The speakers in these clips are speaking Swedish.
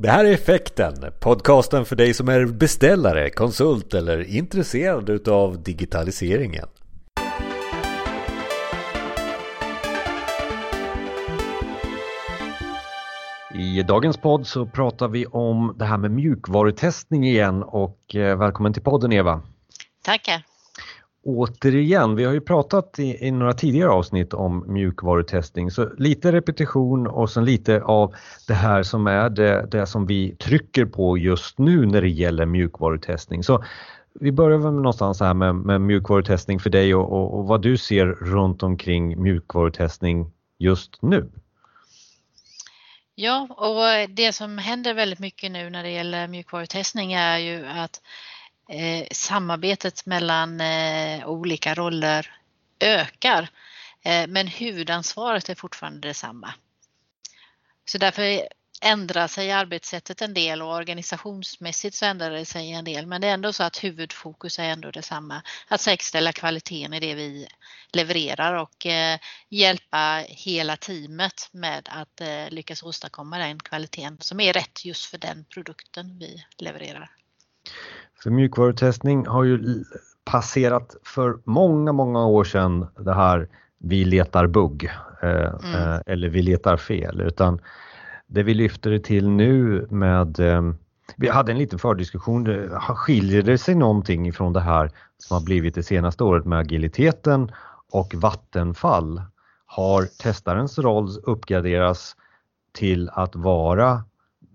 Det här är Effekten, podcasten för dig som är beställare, konsult eller intresserad utav digitaliseringen. I dagens podd så pratar vi om det här med mjukvarutestning igen och eh, välkommen till podden Eva. Tackar återigen, vi har ju pratat i, i, några tidigare avsnitt om mjukvarutestning, så lite repetition och sen lite av det här som är det, det som vi trycker på just nu när det gäller mjukvarutestning. Så vi börjar väl någonstans här med, med mjukvarutestning för dig och, och, och vad du ser runt omkring mjukvarutestning just nu. Ja, och det som händer väldigt mycket nu när det gäller mjukvarutestning är ju att eh, samarbetet mellan eh, olika roller ökar. Eh, men huvudansvaret är fortfarande detsamma. Så därför ändrar sig arbetssättet en del och organisationsmässigt så ändrar det sig en del. Men det är ändå så att huvudfokus är ändå detsamma. Att säkerställa kvaliteten i det vi levererar och eh, hjälpa hela teamet med att eh, lyckas åstadkomma den kvaliteten som är rätt just för den produkten vi levererar. För mjukvarutestning har ju passerat för många, många år sedan det här vi letar bugg eh, mm. Eh, eller vi letar fel utan det vi lyfter det till nu med eh, vi hade en liten fördiskussion. Skiljer det sig någonting från det här som har blivit det senaste året med agiliteten och vattenfall? Har testarens roll uppgraderats till att vara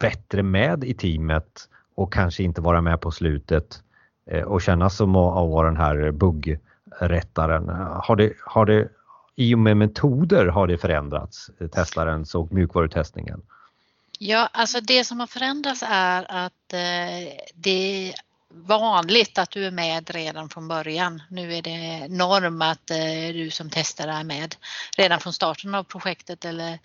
bättre med i teamet och kanske inte vara med på slutet eh, och kännas som att vara den här buggrättaren. Har det, har det, I och med metoder har det förändrats, eh, testarens och mjukvarutestningen? Ja, alltså det som har förändrats är att eh, det är vanligt att du är med redan från början. Nu är det norm att eh, du som testare är med redan från starten av projektet eller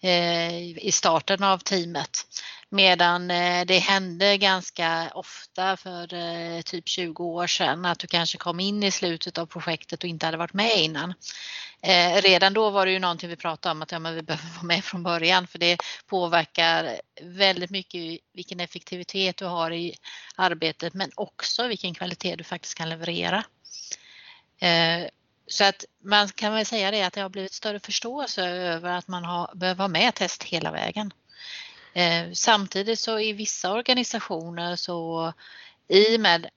eh, i starten av teamet. Medan eh, det hände ganska ofta för eh, typ 20 år sedan att du kanske kom in i slutet av projektet och inte hade varit med innan. Eh, redan då var det ju någonting vi pratade om att ja, men vi behöver vara med från början för det påverkar väldigt mycket vilken effektivitet du har i arbetet men också vilken kvalitet du faktiskt kan leverera. Så att man kan väl säga det att det har blivit större förståelse över att man har, behöver vara med test hela vägen. Eh, samtidigt så i vissa organisationer så i och med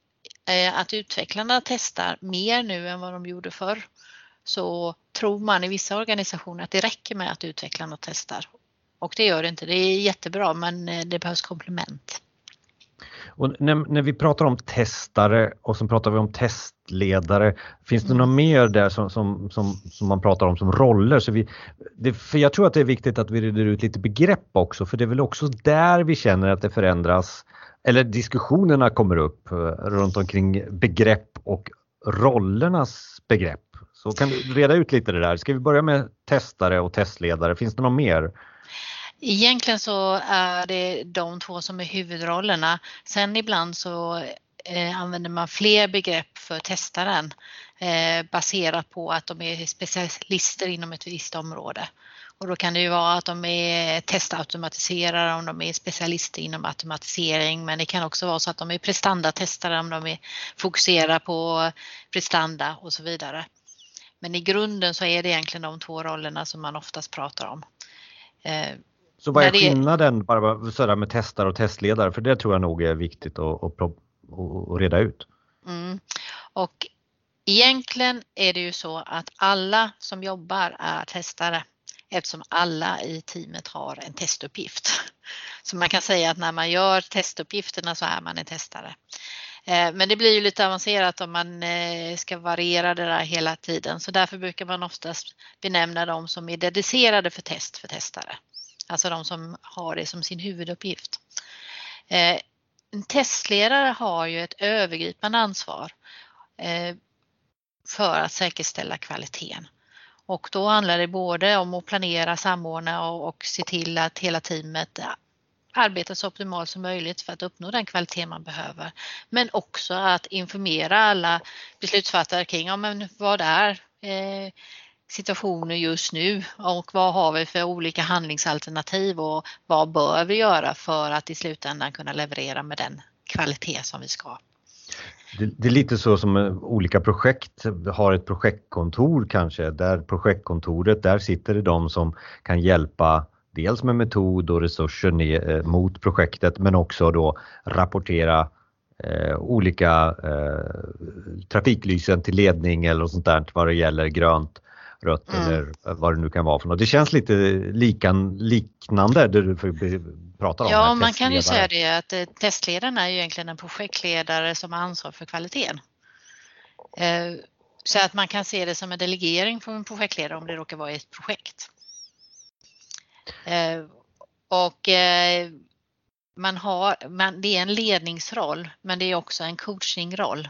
eh, att utvecklarna testar mer nu än vad de gjorde förr så tror man i vissa organisationer att det räcker med att utvecklarna testar. Och det gör det inte. Det är jättebra men eh, det behövs komplement. Och när, när, vi pratar om testare och så pratar vi om testledare, finns det något mer där som, som, som, som, man pratar om som roller? Så vi, det, för jag tror att det är viktigt att vi reder ut lite begrepp också för det är väl också där vi känner att det förändras eller diskussionerna kommer upp eh, runt omkring begrepp och rollernas begrepp. Så kan du reda ut lite det där. Ska vi börja med testare och testledare? Finns det något mer? Egentligen så är det de två som är huvudrollerna. Sen ibland så eh, använder man fler begrepp för testaren eh, baserat på att de är specialister inom ett visst område. Och då kan det ju vara att de är testautomatiserare om de är specialister inom automatisering men det kan också vara så att de är prestandatestare om de är fokuserar på prestanda och så vidare. Men i grunden så är det egentligen de två rollerna som man oftast pratar om. Eh, så vad är det... skillnaden bara sådär med testare och testledare? För det tror jag nog är viktigt att, att, att reda ut. Mm. Och egentligen är det ju så att alla som jobbar är testare eftersom alla i teamet har en testuppgift. Så man kan säga att när man gör testuppgifterna så är man en testare. Eh, men det blir ju lite avancerat om man eh, ska variera det där hela tiden så därför brukar man oftast benämna dem som är dedicerade för test för testare. Alltså de som har det som sin huvuduppgift. Eh, en testledare har ju ett övergripande ansvar eh, för att säkerställa kvaliteten. Och då handlar det både om att planera, samordna och, och se till att hela teamet arbetar så optimalt som möjligt för att uppnå den kvalitet man behöver. Men också att informera alla beslutsfattare kring ja, men vad är eh, situationer just nu? Och vad har vi för olika handlingsalternativ och vad bör vi göra för att i slutändan kunna leverera med den kvalitet som vi ska. Det, det, är lite så som eh, olika projekt. Har ett projektkontor kanske, där projektkontoret, där sitter det de som kan hjälpa dels med metod och resurser ner, eh, mot projektet men också då rapportera eh, olika eh, trafiklysen till ledning eller sånt där vad det gäller grönt, rött mm. eller vad det nu kan vara för något. Det känns lite likan, liknande det du pratar om. Ja, man kan ju säga det att eh, testledaren är ju egentligen en projektledare som har ansvar för kvaliteten. Eh, så att man kan se det som en delegering från en projektledare om det råkar vara ett projekt. Eh, och man har, man, det är en ledningsroll men det är också en coachingroll.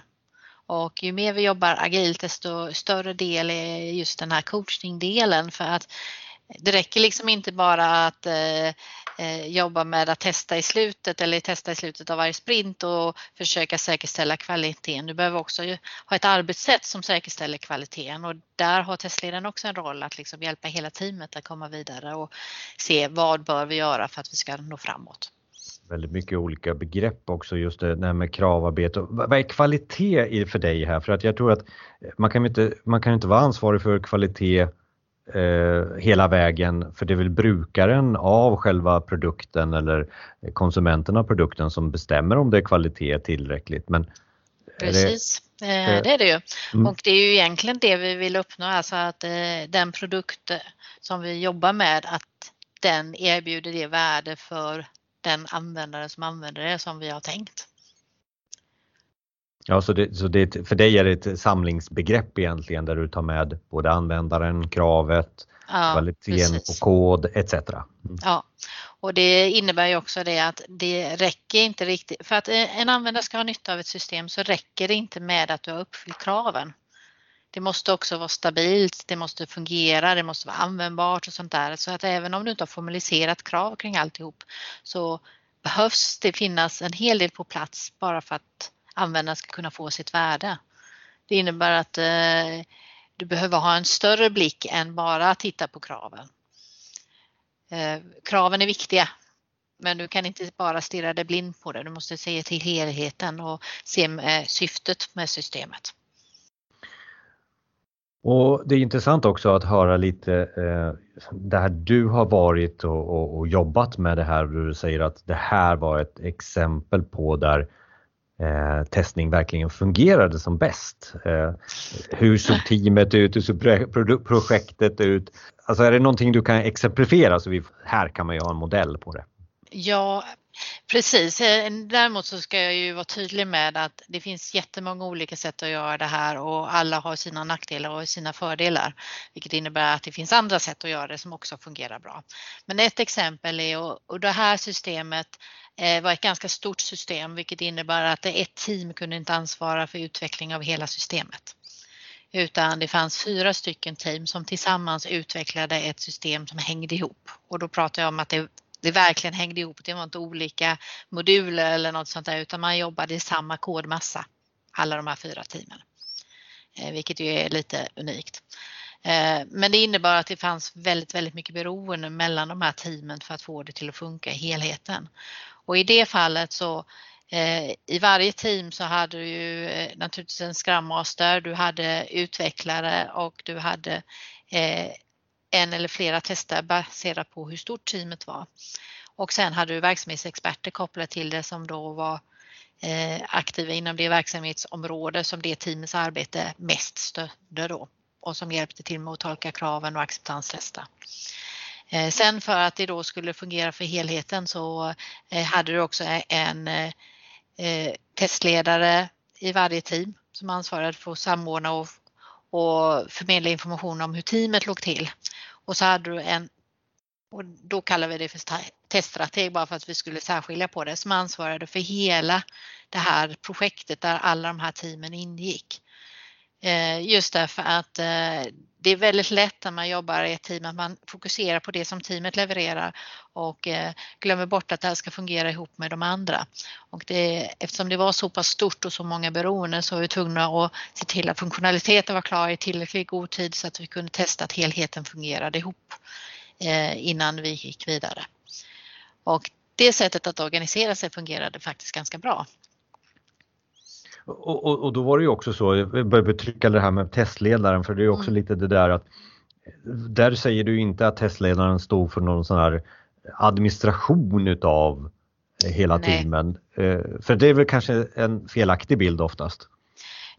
Och ju mer vi jobbar agilt desto större del är just den här coachningdelen. För att det räcker liksom inte bara att eh, eh jobba med att testa i slutet eller testa i slutet av varje sprint och försöka säkerställa kvaliteten. Du behöver också ha ett arbetssätt som säkerställer kvaliteten. Och där har testledaren också en roll att liksom hjälpa hela teamet att komma vidare och se vad bör vi göra för att vi ska nå framåt väldigt mycket olika begrepp också just det här med kravarbete. Vad är kvalitet för dig här? För att jag tror att man kan inte, man kan inte vara ansvarig för kvalitet eh, hela vägen för det är väl brukaren av själva produkten eller konsumenten av produkten som bestämmer om det är kvalitet tillräckligt. Men Precis, det, eh, det är det ju. Mm. Och det är ju egentligen det vi vill uppnå, alltså att eh, den produkt som vi jobbar med att den erbjuder det värde för den användare som använder det som vi har tänkt. Ja, så, det, så det, för dig är det ett samlingsbegrepp egentligen där du tar med både användaren, kravet, ja, kvaliteten precis. på kod etc. Mm. Ja, och det innebär ju också det att det räcker inte riktigt, för att en användare ska ha nytta av ett system så räcker det inte med att du har uppfyllt kraven. Det måste också vara stabilt, det måste fungera, det måste vara användbart och sånt där. Så att även om du inte har formaliserat krav kring alltihop så behövs det finnas en hel del på plats bara för att användaren ska kunna få sitt värde. Det innebär att eh, du behöver ha en större blick än bara att titta på kraven. Eh, kraven är viktiga men du kan inte bara stirra dig blind på det. Du måste se till helheten och se eh, syftet med systemet. Och Det är intressant också att höra lite eh, där du har varit och, och, och, jobbat med det här. Du säger att det här var ett exempel på där eh, testning verkligen fungerade som bäst. Eh, hur såg teamet ut? Hur såg projektet ut? Alltså är det någonting du kan exemplifiera? Så vi, här kan man ju ha en modell på det. Ja, Precis, eh, däremot så ska jag ju vara tydlig med att det finns jättemånga olika sätt att göra det här och alla har sina nackdelar och sina fördelar, vilket innebär att det finns andra sätt att göra det som också fungerar bra. Men ett exempel är, och det här systemet eh, var ett ganska stort system, vilket innebär att ett team kunde inte ansvara för utveckling av hela systemet utan det fanns fyra stycken team som tillsammans utvecklade ett system som hängde ihop. Och då pratar jag om att det det verkligen hängde ihop. Det var inte olika moduler eller något sånt där utan man jobbade i samma kodmassa, alla de här fyra teamen. Eh, vilket ju är lite unikt. Eh, men det innebar att det fanns väldigt, väldigt mycket beroende mellan de här teamen för att få det till att funka i helheten. Och i det fallet så eh, i varje team så hade du ju naturligtvis en Scrum Master, du hade utvecklare och du hade en eller flera tester baserat på hur stort teamet var. Och sen hade du verksamhetsexperter kopplade till det som då var eh, aktiva inom det verksamhetsområde som det teamets arbete mest stödde då och som hjälpte till med att tolka kraven och acceptanstesta. Eh, sen för att det då skulle fungera för helheten så eh, hade du också en testledare i varje team som ansvarade för att samordna och, och förmedla information om hur teamet låg till. Och så hade du en, och då kallar vi det för teststrateg bara för att vi skulle särskilja på det, som ansvarade för hela det här projektet där alla de här teamen ingick. Eh, just därför att eh, det är väldigt lätt när man jobbar i ett team att man fokuserar på det som teamet levererar och eh, glömmer bort att det här ska fungera ihop med de andra. Och det, eftersom det var så pass stort och så många beroenden så var vi tvungna att se till att funktionaliteten var klar i tillräckligt god tid så att vi kunde testa att helheten fungerade ihop eh, innan vi gick vidare. Och det sättet att organisera sig fungerade faktiskt ganska bra. Och, och, och, då var det ju också så, jag börjar betrycka det här med testledaren för det är också mm. lite det där att där säger du inte att testledaren stod för någon sån här administration utav hela Nej. teamen. Eh, för det är väl kanske en felaktig bild oftast?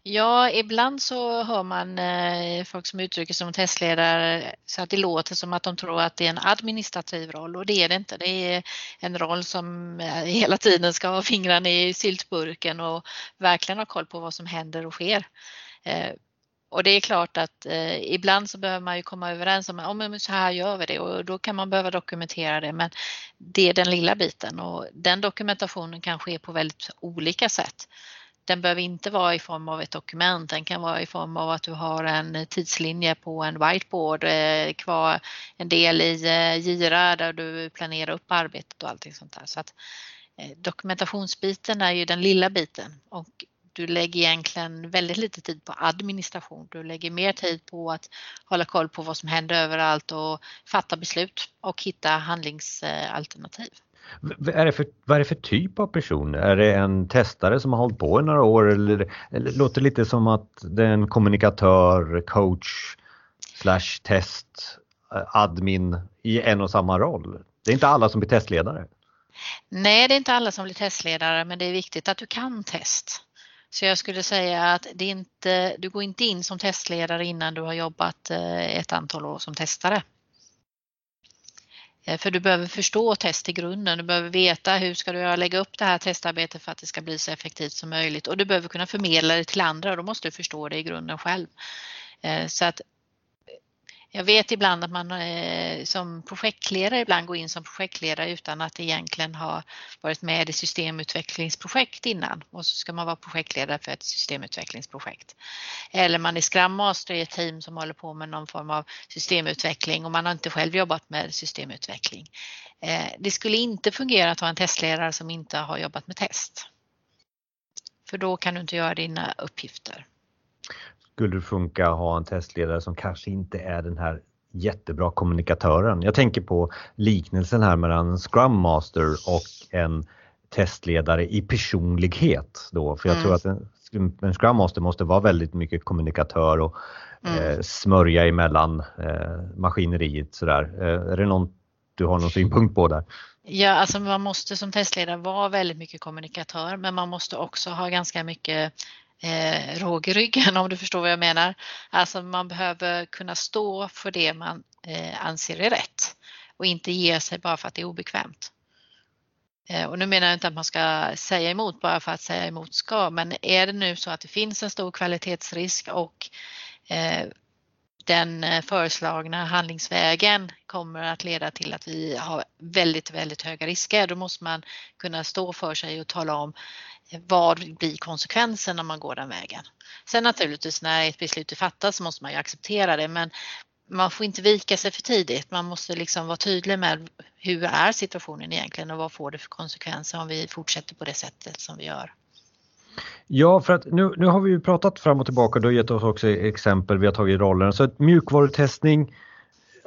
Ja, ibland så hör man eh, folk som uttrycker sig som testledare så att det låter som att de tror att det är en administrativ roll och det är det inte. Det är en roll som eh, hela tiden ska ha fingrarna i syltburken och verkligen ha koll på vad som händer och sker. Eh, och det är klart att eh, ibland så behöver man ju komma överens om att oh, så här gör vi det och då kan man behöva dokumentera det. Men det är den lilla biten och den dokumentationen kan ske på väldigt olika sätt. Den behöver inte vara i form av ett dokument, den kan vara i form av att du har en tidslinje på en whiteboard, eh, kvar en del i eh, Jira Gira där du planerar upp arbetet och allting sånt där. Så att eh, dokumentationsbiten är ju den lilla biten och du lägger egentligen väldigt lite tid på administration. Du lägger mer tid på att hålla koll på vad som händer överallt och fatta beslut och hitta handlingsalternativ. Vad är, det för, vad är det för typ av person? Är det en testare som har hållit på i några år eller, eller låter det lite som att det är en kommunikatör, coach, slash test, eh, admin i en och samma roll? Det är inte alla som blir testledare. Nej, det är inte alla som blir testledare, men det är viktigt att du kan test. Så jag skulle säga att det inte, du går inte in som testledare innan du har jobbat eh, ett antal år som testare. Eh, för du behöver förstå test i grunden. Du behöver veta hur ska du lägga upp det här testarbetet för att det ska bli så effektivt som möjligt och du behöver kunna förmedla det till andra och då måste du förstå det i grunden själv. Eh, så att jag vet ibland att man eh, som projektledare ibland går in som projektledare utan att egentligen ha varit med i systemutvecklingsprojekt innan och så ska man vara projektledare för ett systemutvecklingsprojekt. Eller man är Scrum Master i ett team som håller på med någon form av systemutveckling och man har inte själv jobbat med systemutveckling. Eh, det skulle inte fungera att ha en testledare som inte har jobbat med test. För då kan du inte göra dina uppgifter skulle det funka att ha en testledare som kanske inte är den här jättebra kommunikatören. Jag tänker på liknelsen här mellan en Scrum Master och en testledare i personlighet då, för jag mm. tror att en, en Scrum Master måste vara väldigt mycket kommunikatör och mm. eh, smörja emellan eh, maskineriet sådär. Eh, är det någon du har någon synpunkt på där? Ja, alltså man måste som testledare vara väldigt mycket kommunikatör, men man måste också ha ganska mycket eh, råg i ryggen om du förstår vad jag menar. Alltså man behöver kunna stå för det man eh, anser är rätt och inte ge sig bara för att det är obekvämt. Eh, och nu menar jag inte att man ska säga emot bara för att säga emot ska, men är det nu så att det finns en stor kvalitetsrisk och eh, den eh, föreslagna handlingsvägen kommer att leda till att vi har väldigt, väldigt höga risker. Då måste man kunna stå för sig och tala om eh, vad blir konsekvensen när man går den vägen? Sen naturligtvis när ett beslut är fattat så måste man ju acceptera det men man får inte vika sig för tidigt. Man måste liksom vara tydlig med hur är situationen egentligen och vad får det för konsekvenser om vi fortsätter på det sättet som vi gör. Ja, för att nu, nu har vi ju pratat fram och tillbaka, du har gett oss också exempel, vi har tagit rollen. Så ett mjukvarutestning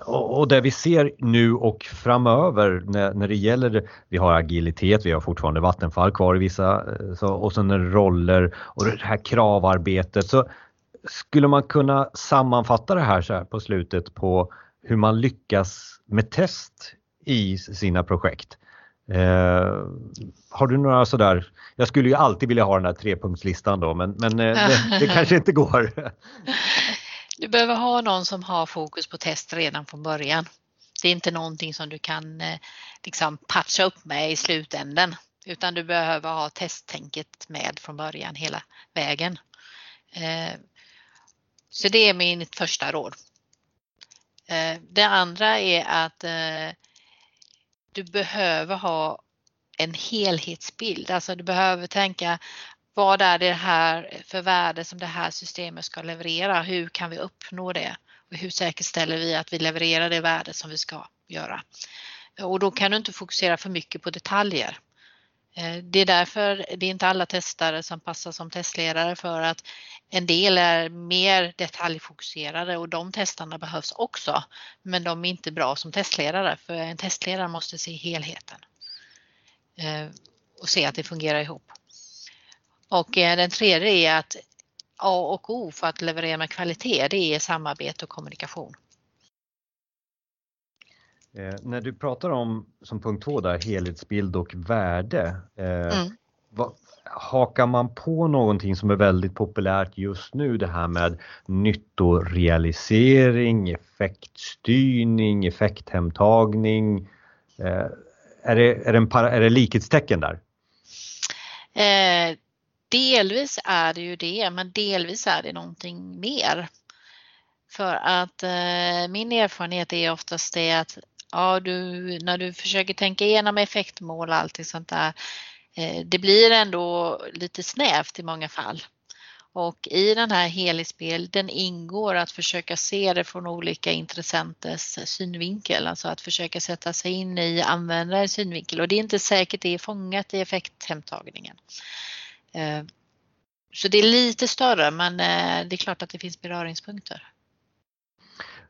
och det vi ser nu och framöver när, när det gäller, vi har agilitet, vi har fortfarande Vattenfall kvar i vissa, eh, så, och sen roller och det här kravarbetet. Så skulle man kunna sammanfatta det här så här på slutet på hur man lyckas med test i sina projekt? Eh, har du några sådär, jag skulle ju alltid vilja ha den här trepunktslistan då men, men eh, det, det kanske inte går. Du behöver ha någon som har fokus på test redan från början. Det är inte någonting som du kan eh, liksom patcha upp med i slutänden utan du behöver ha testtänket med från början hela vägen. Eh, så det är mitt första råd. Det andra är att du behöver ha en helhetsbild, alltså du behöver tänka vad är det här för värde som det här systemet ska leverera? Hur kan vi uppnå det? hur säkerställer vi att vi levererar det värde som vi ska göra? Och då kan du inte fokusera för mycket på detaljer. Eh, det är därför det är inte alla testare som passar som testledare för att en del är mer detaljfokuserade och de testarna behövs också. Men de är inte bra som testledare för en testledare måste se helheten eh, och se att det fungerar ihop. Och eh, den tredje är att A och O för att leverera med kvalitet, det är samarbete och kommunikation. Eh, när du pratar om, som punkt två där, helhetsbild och värde. Eh, mm. vad, hakar man på någonting som är väldigt populärt just nu, det här med nyttorealisering, effektstyrning, effekthemtagning. Eh, är, det, är, det en, är det likhetstecken där? Eh, delvis är det ju det, men delvis är det någonting mer. För att eh, min erfarenhet är oftast det att ja, du, när du försöker tänka igenom effektmål och allting sånt där, eh, det blir ändå lite snävt i många fall. Och i den här helhetsbilden ingår att försöka se det från olika intressenters synvinkel, alltså att försöka sätta sig in i användarens synvinkel och det är inte säkert det är fångat i effekthemtagningen. Eh, så det är lite större men eh, det är klart att det finns beröringspunkter.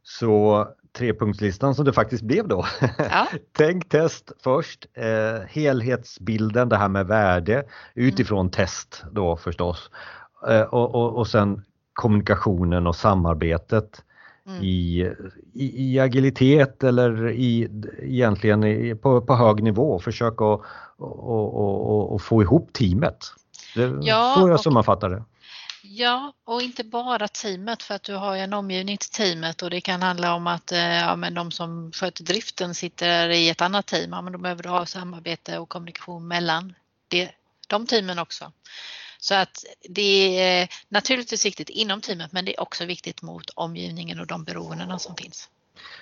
Så trepunktslistan som det faktiskt blev då. Ja. Tänk test först, eh, helhetsbilden, det här med värde utifrån mm. test då förstås. Eh, och, och, och sen kommunikationen och samarbetet mm. i, i, i, agilitet eller i, egentligen i, på, på hög nivå. Försök att och, och, och, få ihop teamet. Det ja, så jag sammanfattar det. Ja, och inte bara teamet för att du har en omgivning till teamet och det kan handla om att eh, ja, men de som sköter driften sitter i ett annat team. Ja, men då behöver du ha samarbete och kommunikation mellan det, de teamen också. Så att det är eh, naturligtvis viktigt inom teamet men det är också viktigt mot omgivningen och de beroendena som finns.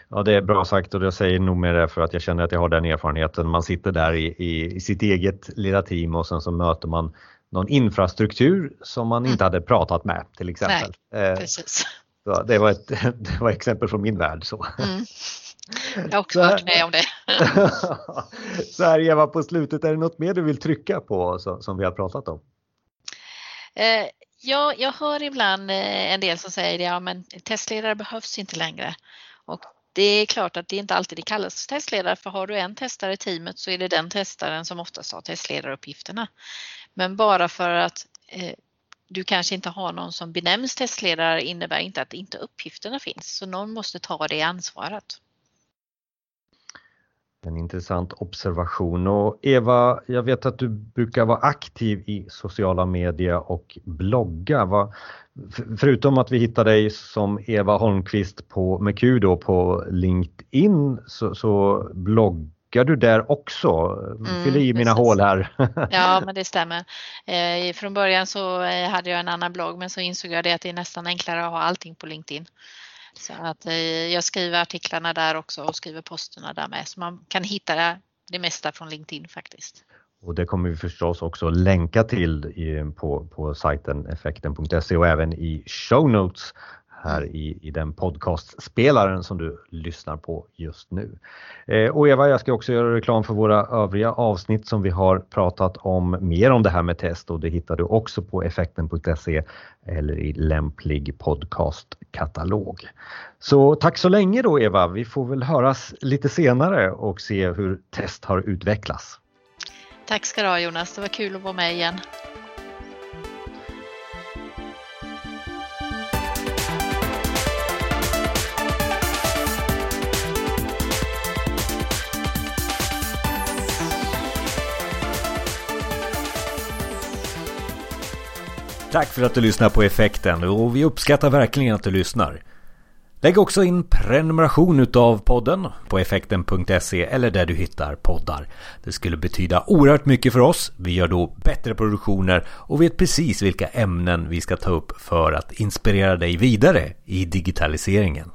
Ja, det är bra sagt och jag säger nog med det för att jag känner att jag har den erfarenheten. Man sitter där i, i, i sitt eget lilla team och sen så möter man någon infrastruktur som man inte mm. hade pratat med till exempel. Nej, eh, precis. Så det, var ett det var exempel från min värld. Så. Mm. Jag har också varit med om det. så här Eva, på slutet, är det något mer du vill trycka på så, som vi har pratat om? Eh, ja, jag hör ibland eh, en del som säger ja men testledare behövs inte längre. Och det är klart att det inte alltid det kallas testledare för har du en testare i teamet så är det den testaren som oftast har testledaruppgifterna. Men bara för att eh, du kanske inte har någon som benämns testledare innebär inte att inte uppgifterna finns. Så någon måste ta det ansvaret. En intressant observation och Eva, jag vet att du brukar vara aktiv i sociala medier och blogga. Va, förutom att vi hittar dig som Eva Holmqvist på MEQ då på LinkedIn så, så blogg bloggar du där också? Mm, Fyll i mina hål här. ja, men det stämmer. Eh, från början så eh, hade jag en annan blogg men så insåg jag det att det är nästan enklare att ha allting på LinkedIn. Så att eh, jag skriver artiklarna där också och skriver posterna där med så man kan hitta det mesta från LinkedIn faktiskt. Och det kommer vi förstås också länka till i, på, på sajten effekten.se och även i show notes här i, i den podcastspelaren som du lyssnar på just nu. Eh, och Eva, jag ska också göra reklam för våra övriga avsnitt som vi har pratat om mer om det här med test och det hittar du också på effekten.se eller i lämplig podcastkatalog. Så tack så länge då Eva, vi får väl höras lite senare och se hur test har utvecklats. Tack ska du ha Jonas, det var kul att vara med igen. Tack för att du lyssnar på Effekten och vi uppskattar verkligen att du lyssnar. Lägg också in prenumeration utav podden på effekten.se eller där du hittar poddar. Det skulle betyda oerhört mycket för oss. Vi gör då bättre produktioner och vet precis vilka ämnen vi ska ta upp för att inspirera dig vidare i digitaliseringen.